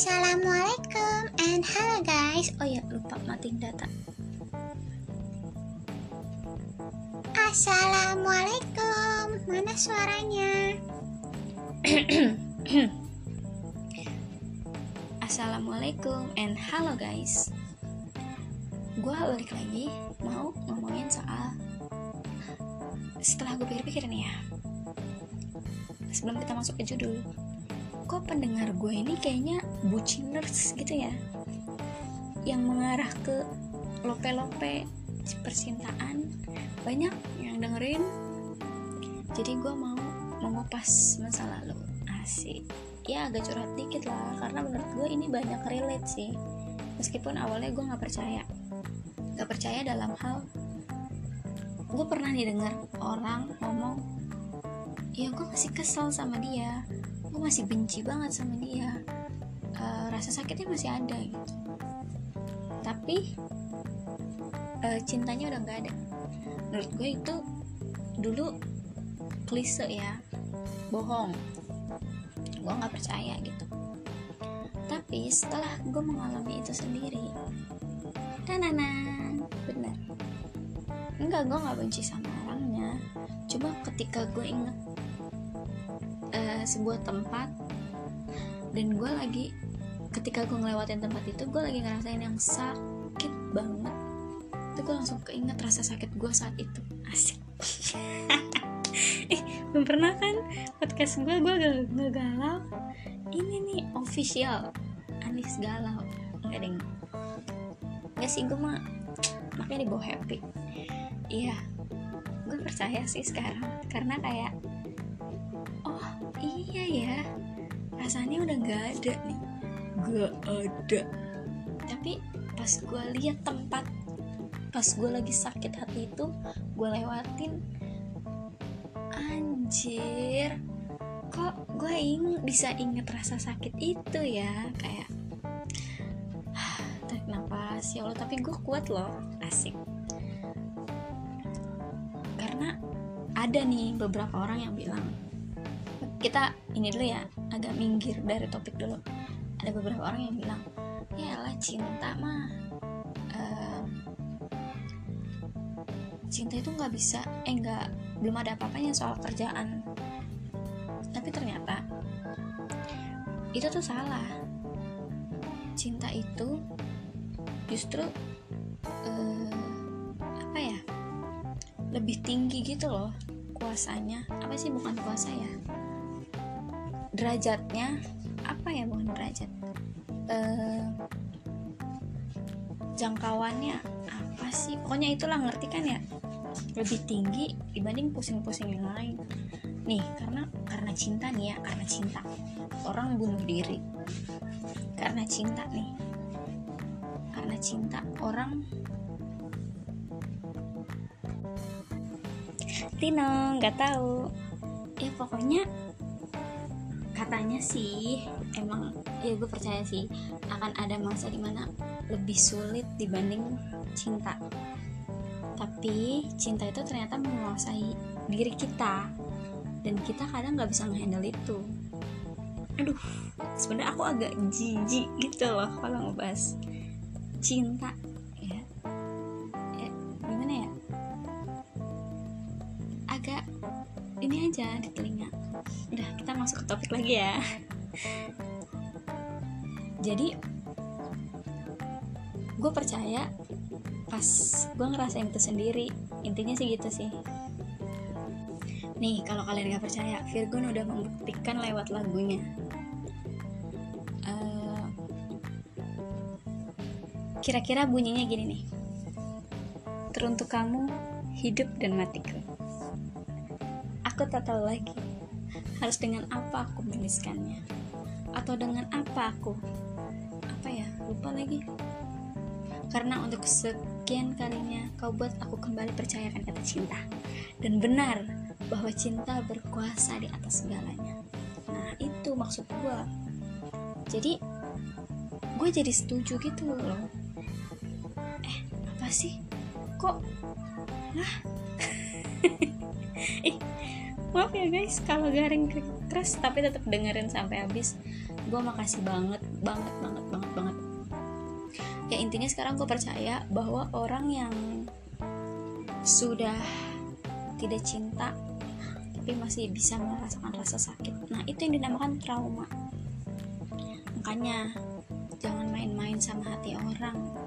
Assalamualaikum and hello guys. Oh ya, lupa matiin data. Assalamualaikum. Mana suaranya? Assalamualaikum and hello guys. Gua balik lagi mau ngomongin soal setelah gue pikir-pikir nih ya. Sebelum kita masuk ke judul, kok pendengar gue ini kayaknya buciners gitu ya? Yang mengarah ke lope-lope percintaan banyak yang dengerin. Jadi gue mau mengupas masa lalu. Asik. Ya agak curhat dikit lah karena menurut gue ini banyak relate sih. Meskipun awalnya gue nggak percaya. Nggak percaya dalam hal gue pernah nih dengar orang ngomong ya gue masih kesel sama dia gue masih benci banget sama dia. Uh, rasa sakitnya masih ada gitu. Tapi uh, cintanya udah nggak ada. Menurut gue itu dulu klise ya. Bohong. Gue nggak percaya gitu. Tapi setelah gue mengalami itu sendiri tananan benar. Enggak gue nggak benci sama orangnya. Cuma ketika gue inget sebuah tempat. Dan gue lagi ketika gue ngelewatin tempat itu gue lagi ngerasain yang sakit banget. Itu gue langsung keinget rasa sakit gue saat itu. Asik. Eh belum pernah kan podcast gue gue gak, gak galau. Ini nih official. Anis galau. Nggak deng. Nggak sih gue mah makanya dibawa happy. Iya. Gue percaya sih sekarang. Karena kayak iya ya. Rasanya udah nggak ada nih. Gak ada. Tapi pas gue lihat tempat pas gue lagi sakit hati itu gue lewatin. Anjir. Kok gue ing bisa inget rasa sakit itu ya? Kayak tarik nafas ya Allah tapi gue kuat loh. Asik. Karena ada nih beberapa orang yang bilang kita ini dulu ya agak minggir dari topik dulu. Ada beberapa orang yang bilang ya lah cinta mah uh, cinta itu nggak bisa eh nggak belum ada apa-apanya soal kerjaan. Tapi ternyata itu tuh salah. Cinta itu justru uh, apa ya lebih tinggi gitu loh kuasanya. Apa sih bukan kuasa ya derajatnya apa ya bukan derajat? Uh, jangkauannya apa sih? Pokoknya itulah ngerti kan ya? Lebih tinggi dibanding pusing-pusing yang lain. Nih karena karena cinta nih ya karena cinta. Orang bunuh diri karena cinta nih. Karena cinta orang Tino nggak tahu. Ya pokoknya katanya sih emang ya gue percaya sih akan ada masa di mana lebih sulit dibanding cinta. Tapi cinta itu ternyata menguasai diri kita. Dan kita kadang nggak bisa ngehandle itu. Aduh sebenarnya aku agak jijik gitu loh kalau ngebahas cinta ini aja di telinga. Udah kita masuk ke topik lagi ya. Jadi gue percaya pas gue ngerasain itu sendiri intinya sih gitu sih. Nih kalau kalian gak percaya Virgon udah membuktikan lewat lagunya. Uh, kira-kira bunyinya gini nih. Teruntuk kamu hidup dan matiku aku tak tahu lagi. Harus dengan apa aku menuliskannya? Atau dengan apa aku? Apa ya? Lupa lagi. Karena untuk sekian kalinya kau buat aku kembali percayakan kata cinta. Dan benar bahwa cinta berkuasa di atas segalanya. Nah itu maksud gue jadi gue jadi setuju gitu loh. Eh apa sih? Kok? Lah? Eh maaf ya guys kalau garing keras tapi tetap dengerin sampai habis. Gue makasih banget banget banget banget banget. Ya intinya sekarang gue percaya bahwa orang yang sudah tidak cinta tapi masih bisa merasakan rasa sakit. Nah itu yang dinamakan trauma. Makanya jangan main-main sama hati orang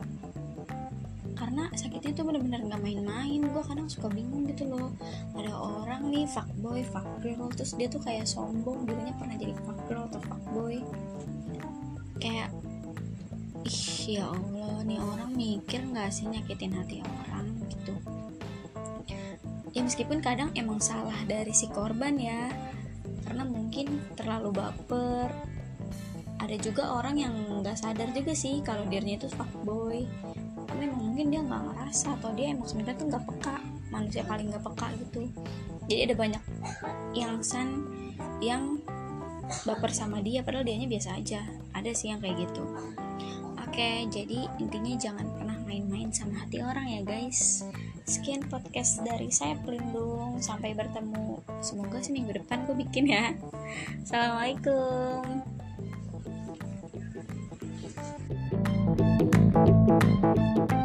karena sakitnya tuh bener-bener nggak main-main. Gue kadang suka bingung gitu loh. Ada orang nih fuckboy fuckgirl. Terus dia tuh kayak sombong dulunya pernah jadi fuckgirl atau fuckboy. Kayak ih ya allah nih orang mikir nggak sih nyakitin hati orang? Gitu. Ya meskipun kadang emang salah dari si korban ya. Karena mungkin terlalu baper. Ada juga orang yang nggak sadar juga sih kalau dirinya itu fuckboy mungkin dia nggak ngerasa atau dia emang sebenarnya tuh nggak peka manusia paling nggak peka gitu. Jadi ada banyak yang sen yang baper sama dia padahal dianya biasa aja. Ada sih yang kayak gitu. Oke jadi intinya jangan pernah main-main sama hati orang ya guys. Sekian podcast dari saya pelindung. Sampai bertemu. Semoga seminggu depan gue bikin ya. Assalamualaikum. thank you